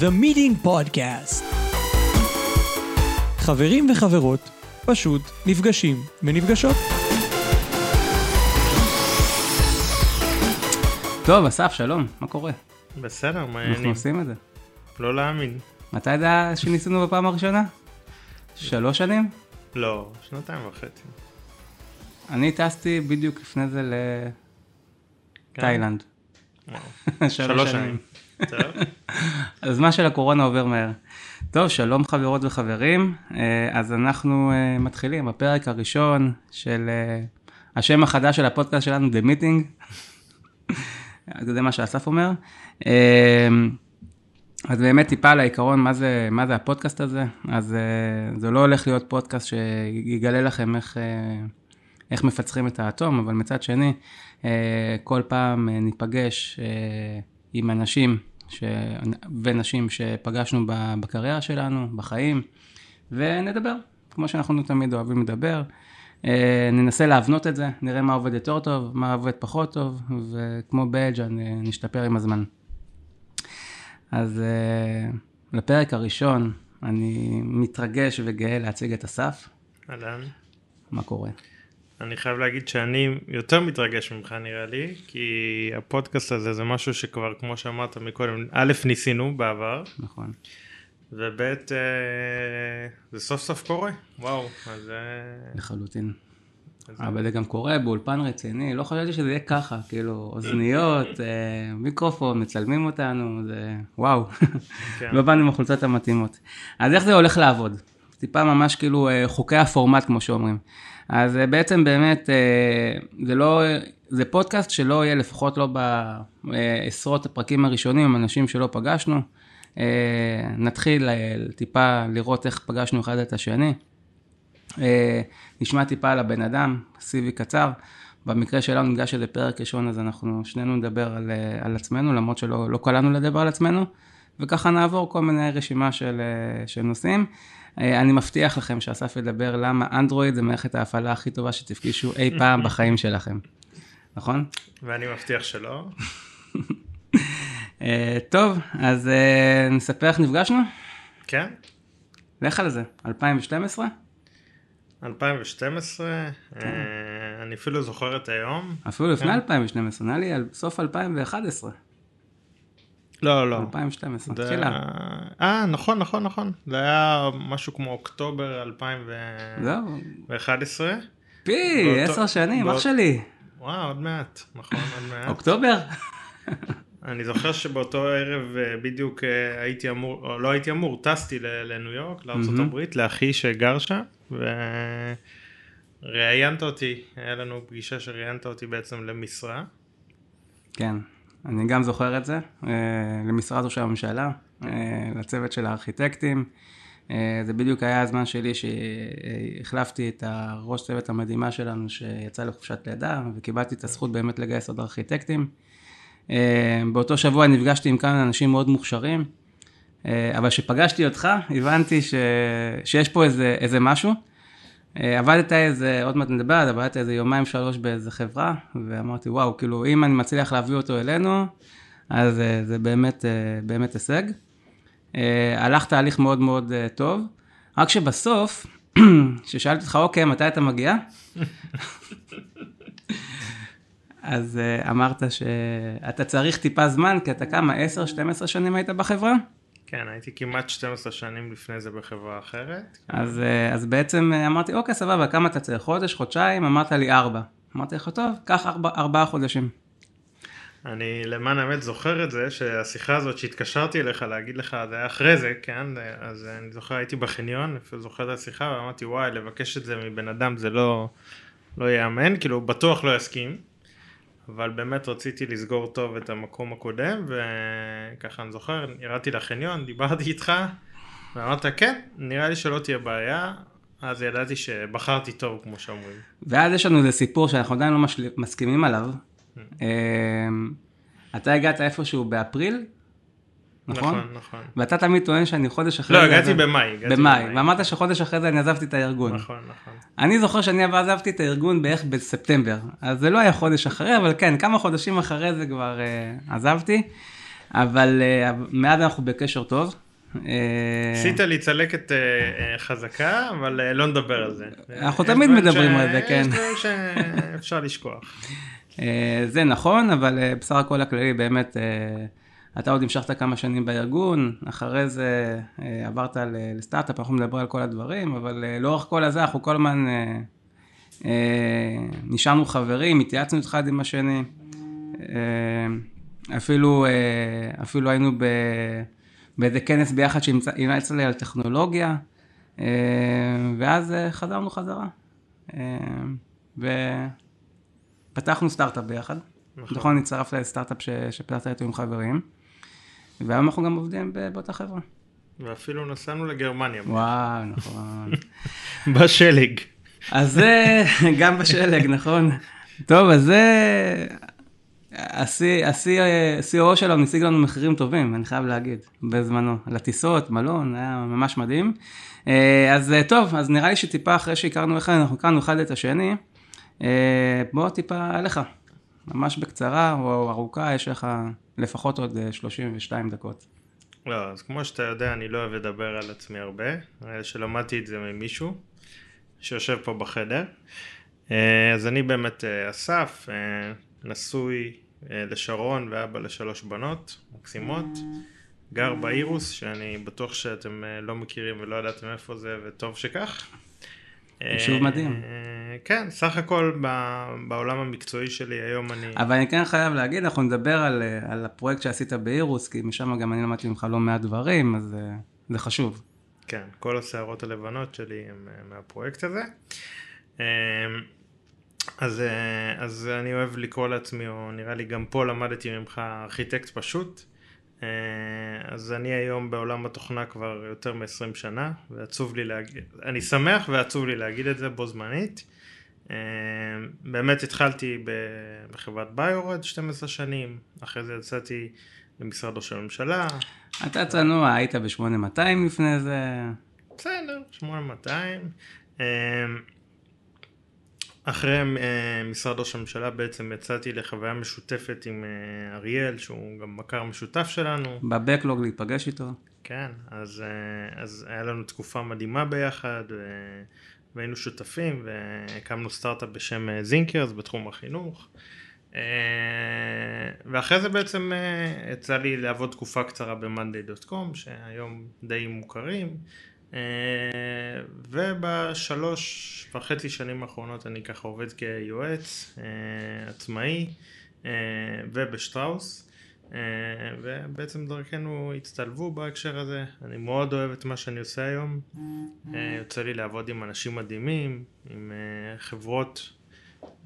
The Meeting Podcast. חברים וחברות פשוט נפגשים ונפגשות. טוב, אסף, שלום, מה קורה? בסדר, אנחנו מעניינים. עושים את זה. לא להאמין. מתי זה שניסינו בפעם הראשונה? שלוש שנים? לא, שנתיים וחצי. אני טסתי בדיוק לפני זה לתאילנד. וואו. שלוש שנים. הזמן של הקורונה עובר מהר. טוב, שלום חברות וחברים. אה, אז אנחנו אה, מתחילים בפרק הראשון של אה, השם החדש של הפודקאסט שלנו, The Meeting. זה מה שאסף אומר. אז באמת טיפה על העיקרון, מה זה, מה זה הפודקאסט הזה. אז זה לא הולך להיות פודקאסט שיגלה לכם איך, איך מפצחים את האטום, אבל מצד שני, כל פעם ניפגש עם אנשים ש... ונשים שפגשנו בקריירה שלנו, בחיים, ונדבר, כמו שאנחנו תמיד אוהבים לדבר. אה, ננסה להבנות את זה, נראה מה עובד יותר טוב, מה עובד פחות טוב, וכמו אה, נשתפר עם הזמן. אז אה, לפרק הראשון, אני מתרגש וגאה להציג את אסף. אהלן. מה קורה? אני חייב להגיד שאני יותר מתרגש ממך נראה לי, כי הפודקאסט הזה זה משהו שכבר, כמו שאמרת מקודם, א', ניסינו בעבר, נכון. וב', אה, זה סוף סוף קורה. וואו, אז... אה, לחלוטין. אבל זה גם קורה באולפן רציני, לא חשבתי שזה יהיה ככה, כאילו, אוזניות, אה, מיקרופון, מצלמים אותנו, זה וואו, כן. לא באנו עם החולצות המתאימות. אז איך זה הולך לעבוד? טיפה ממש כאילו חוקי הפורמט, כמו שאומרים. אז אה, בעצם באמת, אה, זה לא, זה פודקאסט שלא יהיה לפחות לא בעשרות הפרקים הראשונים עם אנשים שלא פגשנו. אה, נתחיל אה, טיפה לראות איך פגשנו אחד את השני. אה, נשמע טיפה על הבן אדם, סיבי קצר. במקרה שלנו, בגלל שזה פרק ראשון, אז אנחנו שנינו נדבר על, אה, על עצמנו, למרות שלא לא קלענו לדבר על עצמנו, וככה נעבור כל מיני רשימה של, אה, של נושאים. אה, אני מבטיח לכם שאסף ידבר למה אנדרואיד זה מערכת ההפעלה הכי טובה שתפגישו אי פעם בחיים שלכם, נכון? ואני מבטיח שלא. אה, טוב, אז אה, נספר איך נפגשנו? כן? לך על זה, 2012? 2012, כן. אה, אני אפילו זוכר את היום. אפילו לפני כן. 2012, נראה לי סוף 2011, לא, לא. 2012, זה- תחילה. אה, נכון, נכון, נכון. זה היה משהו כמו אוקטובר 2011. זהו, פי, עשר שנים, אח שלי. וואו, עוד מעט. נכון, עוד מעט. אוקטובר? אני זוכר שבאותו ערב אה, בדיוק אה, הייתי אמור, או לא הייתי אמור, טסתי לניו יורק. הברית, לאחי שגר שם, וראיינת אותי, היה לנו פגישה שראיינת אותי בעצם למשרה. כן, אני גם זוכר את זה, אה, למשרד ראש הממשלה, אה, לצוות של הארכיטקטים. אה, זה בדיוק היה הזמן שלי שהחלפתי את הראש צוות המדהימה שלנו שיצא לחופשת לידה, וקיבלתי את הזכות באמת לגייס עוד ארכיטקטים. באותו שבוע נפגשתי עם כמה אנשים מאוד מוכשרים, אבל כשפגשתי אותך, הבנתי ש... שיש פה איזה, איזה משהו. אה, עבדת איזה, עוד מעט נדבר, עבדת איזה יומיים שלוש באיזה חברה, ואמרתי, וואו, כאילו, אם אני מצליח להביא אותו אלינו, אז אה, זה באמת, אה, באמת הישג. הלך תהליך מאוד מאוד טוב, רק שבסוף, כששאלתי אותך, אוקיי, מתי אתה מגיע? אז אמרת שאתה צריך טיפה זמן, כי אתה כמה, 10-12 שנים היית בחברה? כן, הייתי כמעט 12 שנים לפני זה בחברה אחרת. אז, אה, אז בעצם אה, אמרתי, אוקיי, סבבה, כמה אתה צריך? חודש, חודשיים? אמרת לי ארבע. אמרתי לך, טוב, קח ארבע, ארבעה חודשים. אני למען האמת זוכר את זה, שהשיחה הזאת שהתקשרתי אליך להגיד לך, זה היה אחרי זה, כן, אז אני זוכר, הייתי בחניון, אפילו זוכר את השיחה, ואמרתי, וואי, לבקש את זה מבן אדם זה לא, לא ייאמן, כאילו, בטוח לא יסכים, אבל באמת רציתי לסגור טוב את המקום הקודם, וככה אני זוכר, ירדתי לחניון, דיברתי איתך, ואמרת, כן, נראה לי שלא תהיה בעיה, אז ידעתי שבחרתי טוב, כמו שאומרים. ואז יש לנו איזה סיפור שאנחנו עדיין לא משל... מסכימים עליו. אה, אתה הגעת איפשהו באפריל, נכון? נכון, נכון. ואתה תמיד טוען שאני חודש אחרי לא, זה... הגעתי עזב- במאי. הגעתי במאי, ואמרת שחודש אחרי זה אני עזבתי את הארגון. נכון, נכון. אני זוכר שאני עזבתי את הארגון בערך בספטמבר, אז זה לא היה חודש אחרי, אבל כן, כמה חודשים אחרי זה כבר uh, עזבתי. אבל אה, מאז אנחנו בקשר טוב. עשית לי צלקת חזקה, אבל אה, לא נדבר על זה. אנחנו תמיד דברים מדברים על זה, כן. יש דברים שאפשר לשכוח. זה נכון, אבל בסך הכל הכללי באמת, אתה עוד המשכת כמה שנים בארגון, אחרי זה אה, עברת לסטארט-אפ, אנחנו מדברים על כל הדברים, אבל אה, לאורך כל הזה אנחנו כל הזמן אה, אה, נשארנו חברים, התייעצנו אחד עם השני, אה, אפילו, אה, אפילו היינו ב, באיזה כנס ביחד שהמלצת לי על טכנולוגיה, אה, ואז אה, חזרנו חזרה. אה, ו... פתחנו סטארט-אפ ביחד. נכון. נכון, הצטרפת לסטארט-אפ ש- שפתחת איתו עם חברים. והיום אנחנו גם עובדים באותה חברה. ואפילו נסענו לגרמניה. וואו, נכון. בשלג. אז זה גם בשלג, נכון. טוב, אז זה... ה-COO שלנו השיג לנו מחירים טובים, אני חייב להגיד, בזמנו. לטיסות, מלון, היה ממש מדהים. אה, אז אה, טוב, אז נראה לי שטיפה אחרי שהכרנו אחד, אנחנו הכרנו אחד את השני. אה, בוא טיפה עליך, ממש בקצרה או ארוכה, יש לך לפחות עוד אה, 32 דקות. לא, אז כמו שאתה יודע, אני לא אוהב לדבר על עצמי הרבה. לי שלמדתי את זה ממישהו שיושב פה בחדר. אה, אז אני באמת אה, אסף, אה, נשוי אה, לשרון ואבא לשלוש בנות מקסימות. גר באירוס, שאני בטוח שאתם אה, לא מכירים ולא ידעתם איפה זה, וטוב שכך. יישוב אה, מדהים. אה, כן, סך הכל בעולם המקצועי שלי היום אני... אבל אני כן חייב להגיד, אנחנו נדבר על, אה, על הפרויקט שעשית באירוס, כי משם גם אני למדתי ממך לא מעט דברים, אז אה, זה חשוב. כן, כל השערות הלבנות שלי הם מהפרויקט הזה. אז, אז אני אוהב לקרוא לעצמי, או נראה לי גם פה למדתי ממך ארכיטקט פשוט. אה, אז אני היום בעולם התוכנה כבר יותר מ-20 שנה, ועצוב לי להגיד, אני שמח ועצוב לי להגיד את זה בו זמנית. אה, באמת התחלתי בחברת ביורד 12 שנים, אחרי זה יצאתי למשרד ראש הממשלה, אתה צנוע, היית ב-8200 לפני זה, בסדר, 8200. אחרי אה, משרד ראש הממשלה בעצם יצאתי לחוויה משותפת עם אה, אריאל, שהוא גם מכר משותף שלנו. בבקלוג להיפגש איתו. כן, אז, אה, אז היה לנו תקופה מדהימה ביחד, והיינו שותפים, והקמנו סטארט-אפ בשם זינקרס בתחום החינוך. ואחרי זה בעצם יצא לי לעבוד תקופה קצרה ב-monday.com, שהיום די מוכרים. אה, ובשלוש וחצי שנים האחרונות אני ככה עובד כיועץ אה, עצמאי אה, ובשטראוס. ובעצם דרכנו הצטלבו בהקשר הזה. אני מאוד אוהב את מה שאני עושה היום. אה, יוצא לי לעבוד עם אנשים מדהימים, עם חברות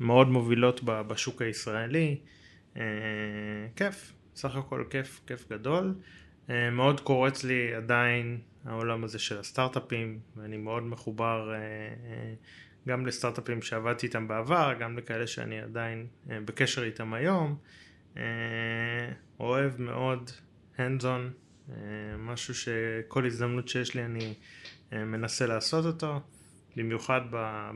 מאוד מובילות בשוק הישראלי. כיף, סך הכל כיף, כיף גדול. מאוד קורץ לי עדיין העולם הזה של הסטארט-אפים, ואני מאוד מחובר אה, אה, גם לסטארט-אפים שעבדתי איתם בעבר, גם לכאלה שאני עדיין אה, בקשר איתם היום. אוהב מאוד hands on, אה, משהו שכל הזדמנות שיש לי אני מנסה לעשות אותו, במיוחד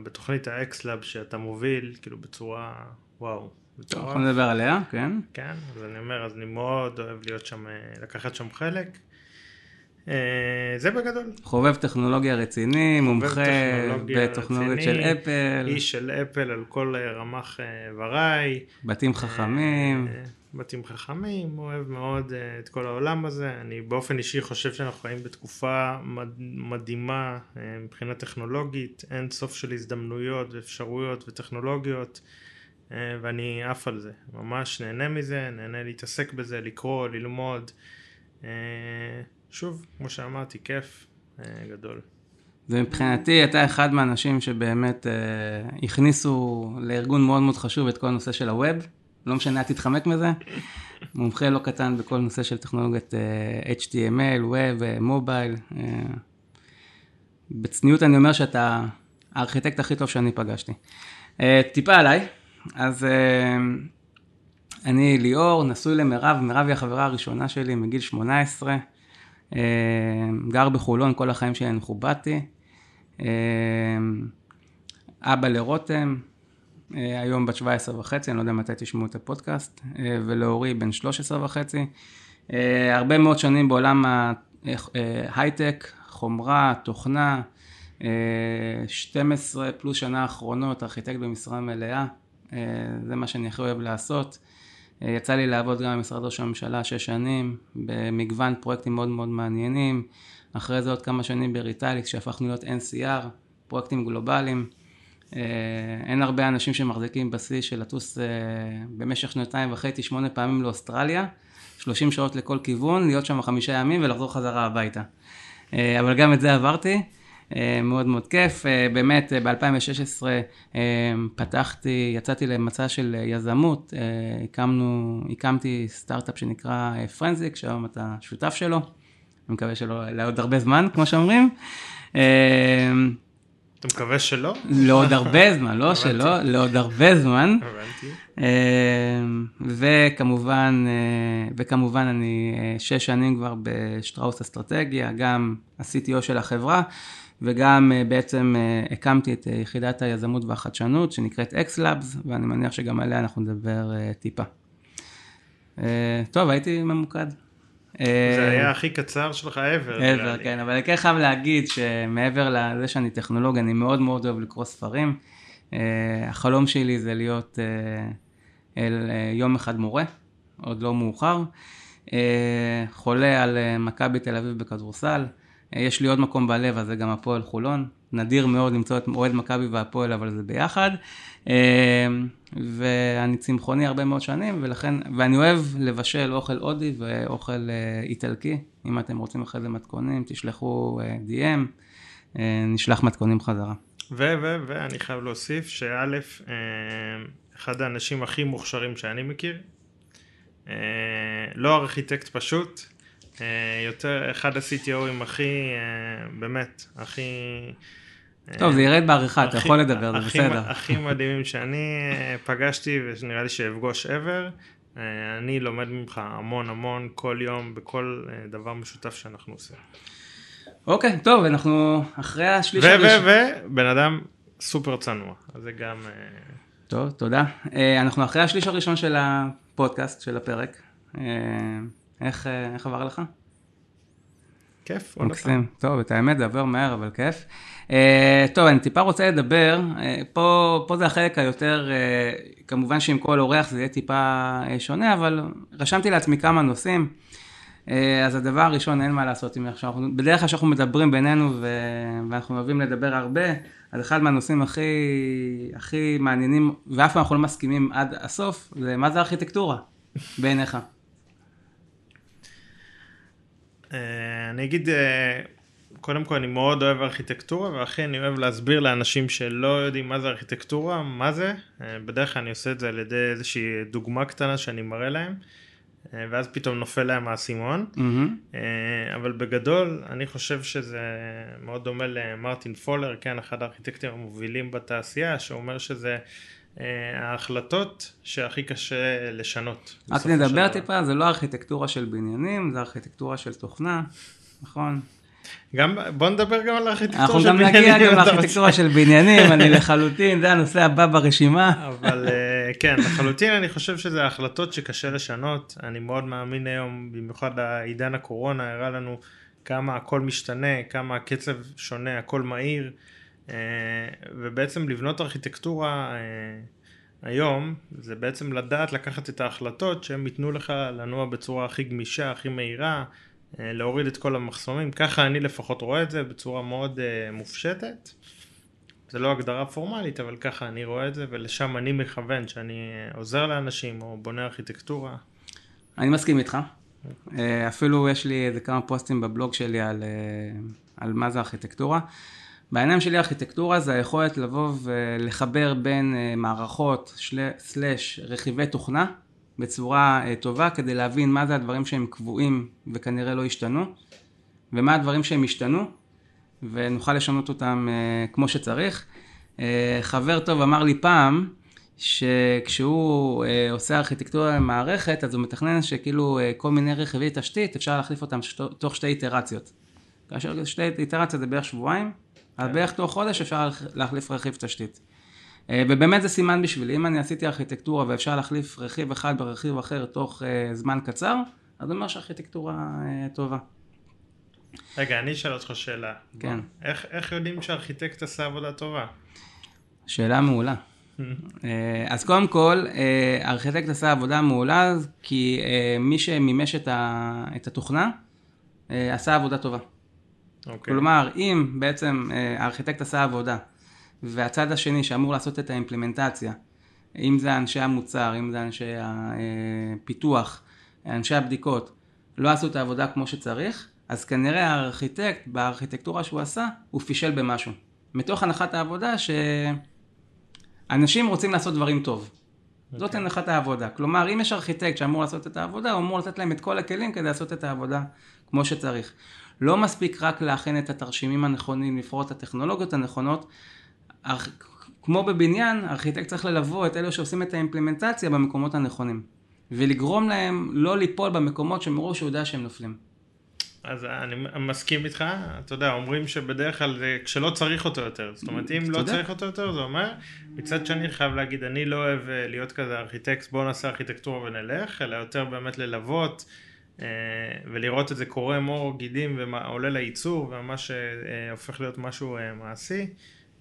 בתוכנית ה X-Lab שאתה מוביל, כאילו בצורה, וואו, בצורה אנחנו נדבר עליה, כן. כן, אז אני אומר, אז אני מאוד אוהב להיות שם, לקחת שם חלק. אה, זה בגדול. חובב טכנולוגיה רציני, מומחה בטכנולוגיות של אפל, איש של אפל על כל אה, רמ"ח אה, איבריי. בתים חכמים. אה, בתים חכמים, אוהב מאוד אה, את כל העולם הזה. אני באופן אישי חושב שאנחנו חיים בתקופה מד- מדהימה אה, מבחינה טכנולוגית, אין סוף של הזדמנויות ואפשרויות וטכנולוגיות, אה, ואני עף על זה. ממש נהנה מזה, נהנה להתעסק בזה, לקרוא, ללמוד. שוב, כמו שאמרתי, כיף אה, גדול. ומבחינתי אתה אחד מהאנשים שבאמת אה, הכניסו לארגון מאוד מאוד חשוב את כל הנושא של הווב, לא משנה, אל תתחמק מזה. מומחה לא קטן בכל נושא של טכנולוגיית אה, HTML, ווב, אה, מובייל. אה, בצניעות אני אומר שאתה הארכיטקט הכי טוב שאני פגשתי. אה, טיפה עליי, אז אה, אני ליאור, נשוי למירב, מירב היא החברה הראשונה שלי מגיל 18. אה, גר בחולון, כל החיים שלי אני חובטתי. אה, אבא לרותם, אה, היום בת 17 וחצי, אני לא יודע מתי תשמעו את הפודקאסט, ולאורי בן 13 וחצי. הרבה מאוד שנים בעולם ההייטק, חומרה, תוכנה, 12 פלוס שנה האחרונות, ארכיטקט במשרה מלאה, זה מה שאני הכי אוהב לעשות. יצא לי לעבוד גם במשרד ראש הממשלה שש שנים, במגוון פרויקטים מאוד מאוד מעניינים. אחרי זה עוד כמה שנים בריטליקס שהפכנו להיות NCR, פרויקטים גלובליים. אה, אין הרבה אנשים שמחזיקים בשיא של לטוס אה, במשך שנתיים וחצי, שמונה פעמים לאוסטרליה, 30 שעות לכל כיוון, להיות שם חמישה ימים ולחזור חזרה הביתה. אה, אבל גם את זה עברתי. מאוד מאוד כיף. באמת ב-2016 פתחתי, יצאתי למצע של יזמות, הקמנו, הקמתי סטארט-אפ שנקרא פרנזיק, שהיום אתה שותף שלו. אני מקווה שלא, לעוד הרבה זמן, כמו שאומרים. אתה מקווה שלא? לעוד הרבה זמן, לא שלא, לעוד הרבה זמן. וכמובן, אה, וכמובן אני אה, שש שנים כבר בשטראוס אסטרטגיה, גם ה-CTO של החברה, וגם אה, בעצם הקמתי את יחידת היזמות והחדשנות שנקראת X-Labs, ואני מניח שגם עליה אנחנו נדבר טיפה. טוב, הייתי ממוקד. זה אה, היה הכי קצר שלך ever. ever, כן, אבל אני כן חייב להגיד שמעבר לזה שאני טכנולוג, אני מאוד מאוד אוהב לקרוא ספרים. אה, החלום שלי זה להיות אה, יום אחד מורה, עוד לא מאוחר. חולה על מכבי תל אביב בכדורסל. יש לי עוד מקום בלב, אז זה גם הפועל חולון. נדיר מאוד למצוא את אוהד מכבי והפועל, אבל זה ביחד. אמ, ואני צמחוני הרבה מאוד שנים, ולכן, ואני אוהב לבשל אוכל הודי ואוכל אה, איטלקי. אם אתם רוצים אחרי זה מתכונים, תשלחו אה, DM, אה, נשלח מתכונים חזרה. ו, ו, ואני חייב להוסיף שא', אחד האנשים הכי מוכשרים שאני מכיר, לא ארכיטקט פשוט, יותר אחד ה-CTOים הכי, באמת, הכי... טוב, זה ירד בעריכה, אתה יכול לדבר, זה בסדר. הכי מדהימים שאני אה, פגשתי ונראה לי שאפגוש ever. אה, אני לומד ממך המון המון כל יום בכל אה, דבר משותף שאנחנו עושים. אוקיי, טוב, אנחנו אחרי השליש הראשון. ו, ו, ו, בן אדם סופר צנוע, אז זה גם... טוב, תודה. אנחנו אחרי השליש הראשון של הפודקאסט, של הפרק. איך, איך עבר לך? כיף, עוד פעם. טוב, את האמת זה עובר מהר, אבל כיף. Uh, טוב, אני טיפה רוצה לדבר, uh, פה, פה זה החלק היותר, uh, כמובן שעם כל אורח זה יהיה טיפה uh, שונה, אבל רשמתי לעצמי כמה נושאים. Uh, אז הדבר הראשון, אין מה לעשות עם איך שאנחנו, בדרך כלל שאנחנו מדברים בינינו ו... ואנחנו אוהבים לדבר הרבה, אז אחד מהנושאים הכי, הכי מעניינים, ואף פעם אנחנו לא מסכימים עד הסוף, זה מה זה ארכיטקטורה בעיניך. אני אגיד קודם כל אני מאוד אוהב ארכיטקטורה והכי אני אוהב להסביר לאנשים שלא יודעים מה זה ארכיטקטורה, מה זה, אה, בדרך כלל אני עושה את זה על ידי איזושהי דוגמה קטנה שאני מראה להם אה, ואז פתאום נופל להם האסימון, mm-hmm. אבל בגדול אני חושב שזה מאוד דומה למרטין פולר, כן, אחד הארכיטקטים המובילים בתעשייה, שאומר שזה ההחלטות שהכי קשה לשנות. רק נדבר טיפה, זה לא ארכיטקטורה של בניינים, זה ארכיטקטורה של תוכנה, נכון? גם, בוא נדבר גם על הארכיטקטורה של בניינים. אנחנו גם נגיע גם לארכיטקטורה של בניינים, אני לחלוטין, זה הנושא הבא ברשימה. אבל אה, כן, לחלוטין אני חושב שזה החלטות שקשה לשנות. אני מאוד מאמין היום, במיוחד העידן הקורונה הראה לנו כמה הכל משתנה, כמה הקצב שונה, הכל מהיר. אה, ובעצם לבנות ארכיטקטורה אה, היום, זה בעצם לדעת לקחת את ההחלטות שהם ייתנו לך לנוע בצורה הכי גמישה, הכי מהירה. אה, להוריד את כל המחסומים, ככה אני לפחות רואה את זה בצורה מאוד מופשטת. זה לא הגדרה פורמלית, אבל ככה אני רואה את זה, ולשם אני מכוון, שאני עוזר לאנשים או בונה ארכיטקטורה. אני מסכים איתך. אפילו יש לי איזה כמה פוסטים בבלוג שלי על, על מה זה ארכיטקטורה. בעיניים שלי ארכיטקטורה זה היכולת לבוא ולחבר בין מערכות סלאש רכיבי תוכנה בצורה uh, טובה כדי להבין מה זה הדברים שהם קבועים וכנראה לא השתנו ומה הדברים שהם השתנו ונוכל לשנות אותם uh, כמו שצריך. חבר טוב אמר לי פעם שכשהוא עושה ארכיטקטורה למערכת אז הוא מתכנן שכאילו כל מיני רכיבי תשתית אפשר להחליף אותם שת, תוך שתי איטרציות. כאשר שתי איטרציות זה בערך שבועיים, אז. בערך תוך חודש אפשר להחליף רכיב תשתית. אה, ובאמת זה סימן בשבילי, אם אני עשיתי ארכיטקטורה ואפשר להחליף רכיב אחד ברכיב אחר תוך uh, זמן קצר, אז זה אומר שהארכיטקטורה אה, טובה. רגע, אני אשאל אותך שאלה. כן. איך, איך יודעים שהארכיטקט עשה עבודה טובה? שאלה מעולה. אה, אז קודם כל, אה, הארכיטקט עשה עבודה מעולה כי אה, מי שמימש את, התוכנה אה, עשה עבודה טובה. אוקיי. כלומר, אם בעצם אה, הארכיטקט עשה עבודה, והצד השני שאמור לעשות את האימפלמנטציה, אם זה אנשי המוצר, אם זה אנשי הפיתוח, אנשי הבדיקות, לא עשו את העבודה כמו שצריך, אז כנראה הארכיטקט, בארכיטקטורה שהוא עשה, הוא פישל במשהו. מתוך הנחת העבודה שאנשים רוצים לעשות דברים טוב. זאת אוקיי. הנחת העבודה. כלומר, אם יש ארכיטקט שאמור לעשות את העבודה, הוא אמור לתת להם את כל הכלים כדי לעשות את העבודה כמו שצריך. לא מספיק רק להכין את התרשימים הנכונים, לבחור את הטכנולוגיות הנכונות. כמו בבניין, הארכיטקט צריך ללוות את אלו שעושים את האימפלמנטציה במקומות הנכונים. ולגרום להם לא ליפול במקומות שמראש הוא יודע שהם נופלים. אז אני מסכים איתך, אתה יודע, אומרים שבדרך כלל זה כשלא צריך אותו יותר, זאת אומרת אם לא. צריך אותו יותר זה אומר, מצד שני חייב להגיד, אני לא אוהב אה, להיות כזה ארכיטקט, בוא נעשה ארכיטקטורה ונלך, אלא יותר באמת ללוות אה, ולראות את זה קורה מור גידים ועולה לייצור וממש אה, הופך להיות משהו אה, מעשי.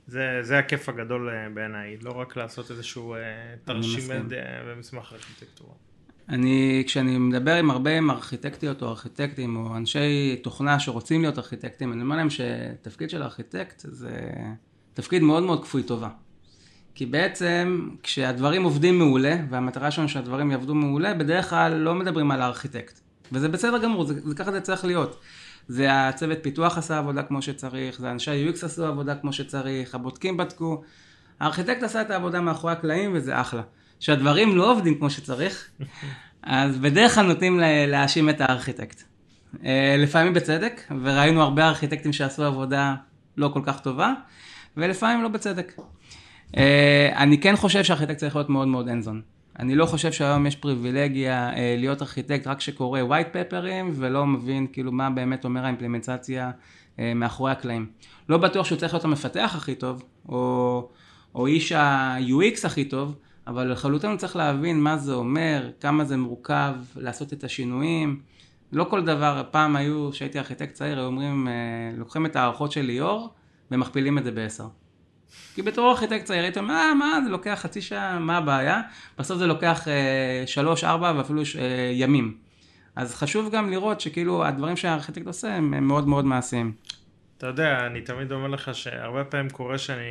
זה, זה הכיף הגדול אה, בעיניי, לא רק לעשות איזשהו אה, תרשים. אה, ומסמך ארכיטקטורה. אני, כשאני מדבר עם הרבה עם ארכיטקטיות או ארכיטקטים או אנשי תוכנה שרוצים להיות ארכיטקטים, אני אומר להם שתפקיד של ארכיטקט זה תפקיד מאוד מאוד כפוי טובה. כי בעצם כשהדברים עובדים מעולה, והמטרה שלנו שהדברים יעבדו מעולה, בדרך כלל לא מדברים על הארכיטקט. וזה בסדר גמור, זה, זה ככה זה צריך להיות. זה הצוות פיתוח עשה עבודה כמו שצריך, זה אנשי ה-UX עשו עבודה כמו שצריך, הבודקים בדקו. הארכיטקט עשה את העבודה מאחורי הקלעים וזה אחלה. כשהדברים לא עובדים כמו שצריך, אז בדרך כלל נוטים לה- להאשים את הארכיטקט. אה, לפעמים בצדק, וראינו הרבה ארכיטקטים שעשו עבודה לא כל כך טובה, ולפעמים לא בצדק. אה, אני כן חושב שארכיטקט צריך להיות מאוד מאוד אנזון. אני לא חושב שהיום יש פריבילגיה אה, להיות ארכיטקט רק שקורא white paperים ולא מבין כאילו מה באמת אומר האימפלמנטציה אה, מאחורי הקלעים. לא בטוח שהוא צריך להיות המפתח הכי טוב, או, או איש ה-UX הכי טוב, אבל לחלוטין הוא צריך להבין מה זה אומר, כמה זה מורכב לעשות את השינויים. לא כל דבר, פעם היו, כשהייתי ארכיטקט צעיר, היו אומרים, אה, לוקחים את ההערכות של ליאור ומכפילים את זה בעשר. כי בתור ארכיטקט צעיר אומר, אה, מה, זה לוקח חצי שעה, מה הבעיה? בסוף זה לוקח אה, שלוש, ארבע ואפילו אה, ימים. אז חשוב גם לראות שכאילו הדברים שהארכיטקט עושה הם, מאוד מאוד מעשיים. אתה יודע, אני תמיד אומר לך שהרבה פעמים קורה שאני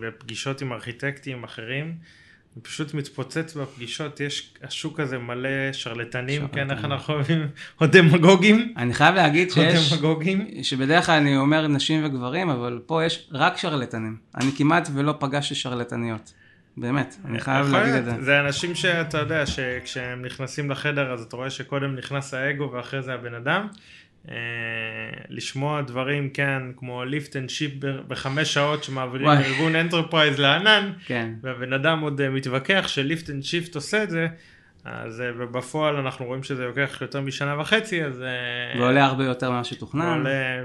בפגישות עם ארכיטקטים אחרים, פשוט מתפוצץ בפגישות, יש השוק הזה מלא שרלטנים, כן, איך. אנחנו אוהבים, או דמגוגים, אני חייב להגיד שיש. שבדרך כלל אני אומר נשים וגברים, אבל פה יש רק שרלטנים. אני כמעט ולא פגשתי שרלטניות. באמת, אני חייב יכול להגיד את זה. זה אנשים שאתה יודע, שכשהם נכנסים לחדר אז אתה רואה שקודם נכנס האגו ואחרי זה הבן אדם. אה, לשמוע דברים, כן, כמו lift and shift בחמש שעות שמעבירים וואי. ארגון enterprise לענן, כן. והבן אדם עוד אה, מתווכח ש lift and shift עושה את זה, אז אה, ובפועל אנחנו רואים שזה לוקח יותר משנה וחצי, אז ועולה הרבה יותר ממה שתוכנן. עולה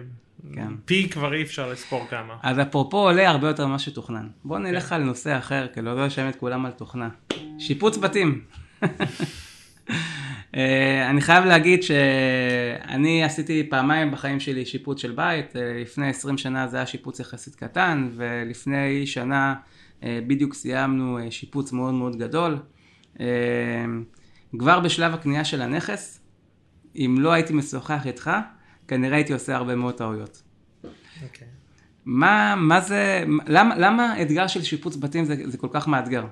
כן. פי כבר אי אפשר לספור כמה. אז אפרופו עולה הרבה יותר ממה שתוכנן. בואו נלך על נושא אחר, כאילו לא לשם את כולם על תוכנה. שיפוץ בתים. אה, אני חייב להגיד שאני עשיתי פעמיים בחיים שלי שיפוץ של בית, אה, לפני 20 שנה זה היה שיפוץ יחסית קטן, ולפני שנה אה, בדיוק סיימנו אה, שיפוץ מאוד מאוד גדול. אה, כבר בשלב הקנייה של הנכס, אם לא הייתי משוחח איתך, כנראה הייתי עושה הרבה מאוד טעויות. אוקיי. מה, מה זה, למה, למה האתגר של שיפוץ בתים זה, זה כל כך מאתגר?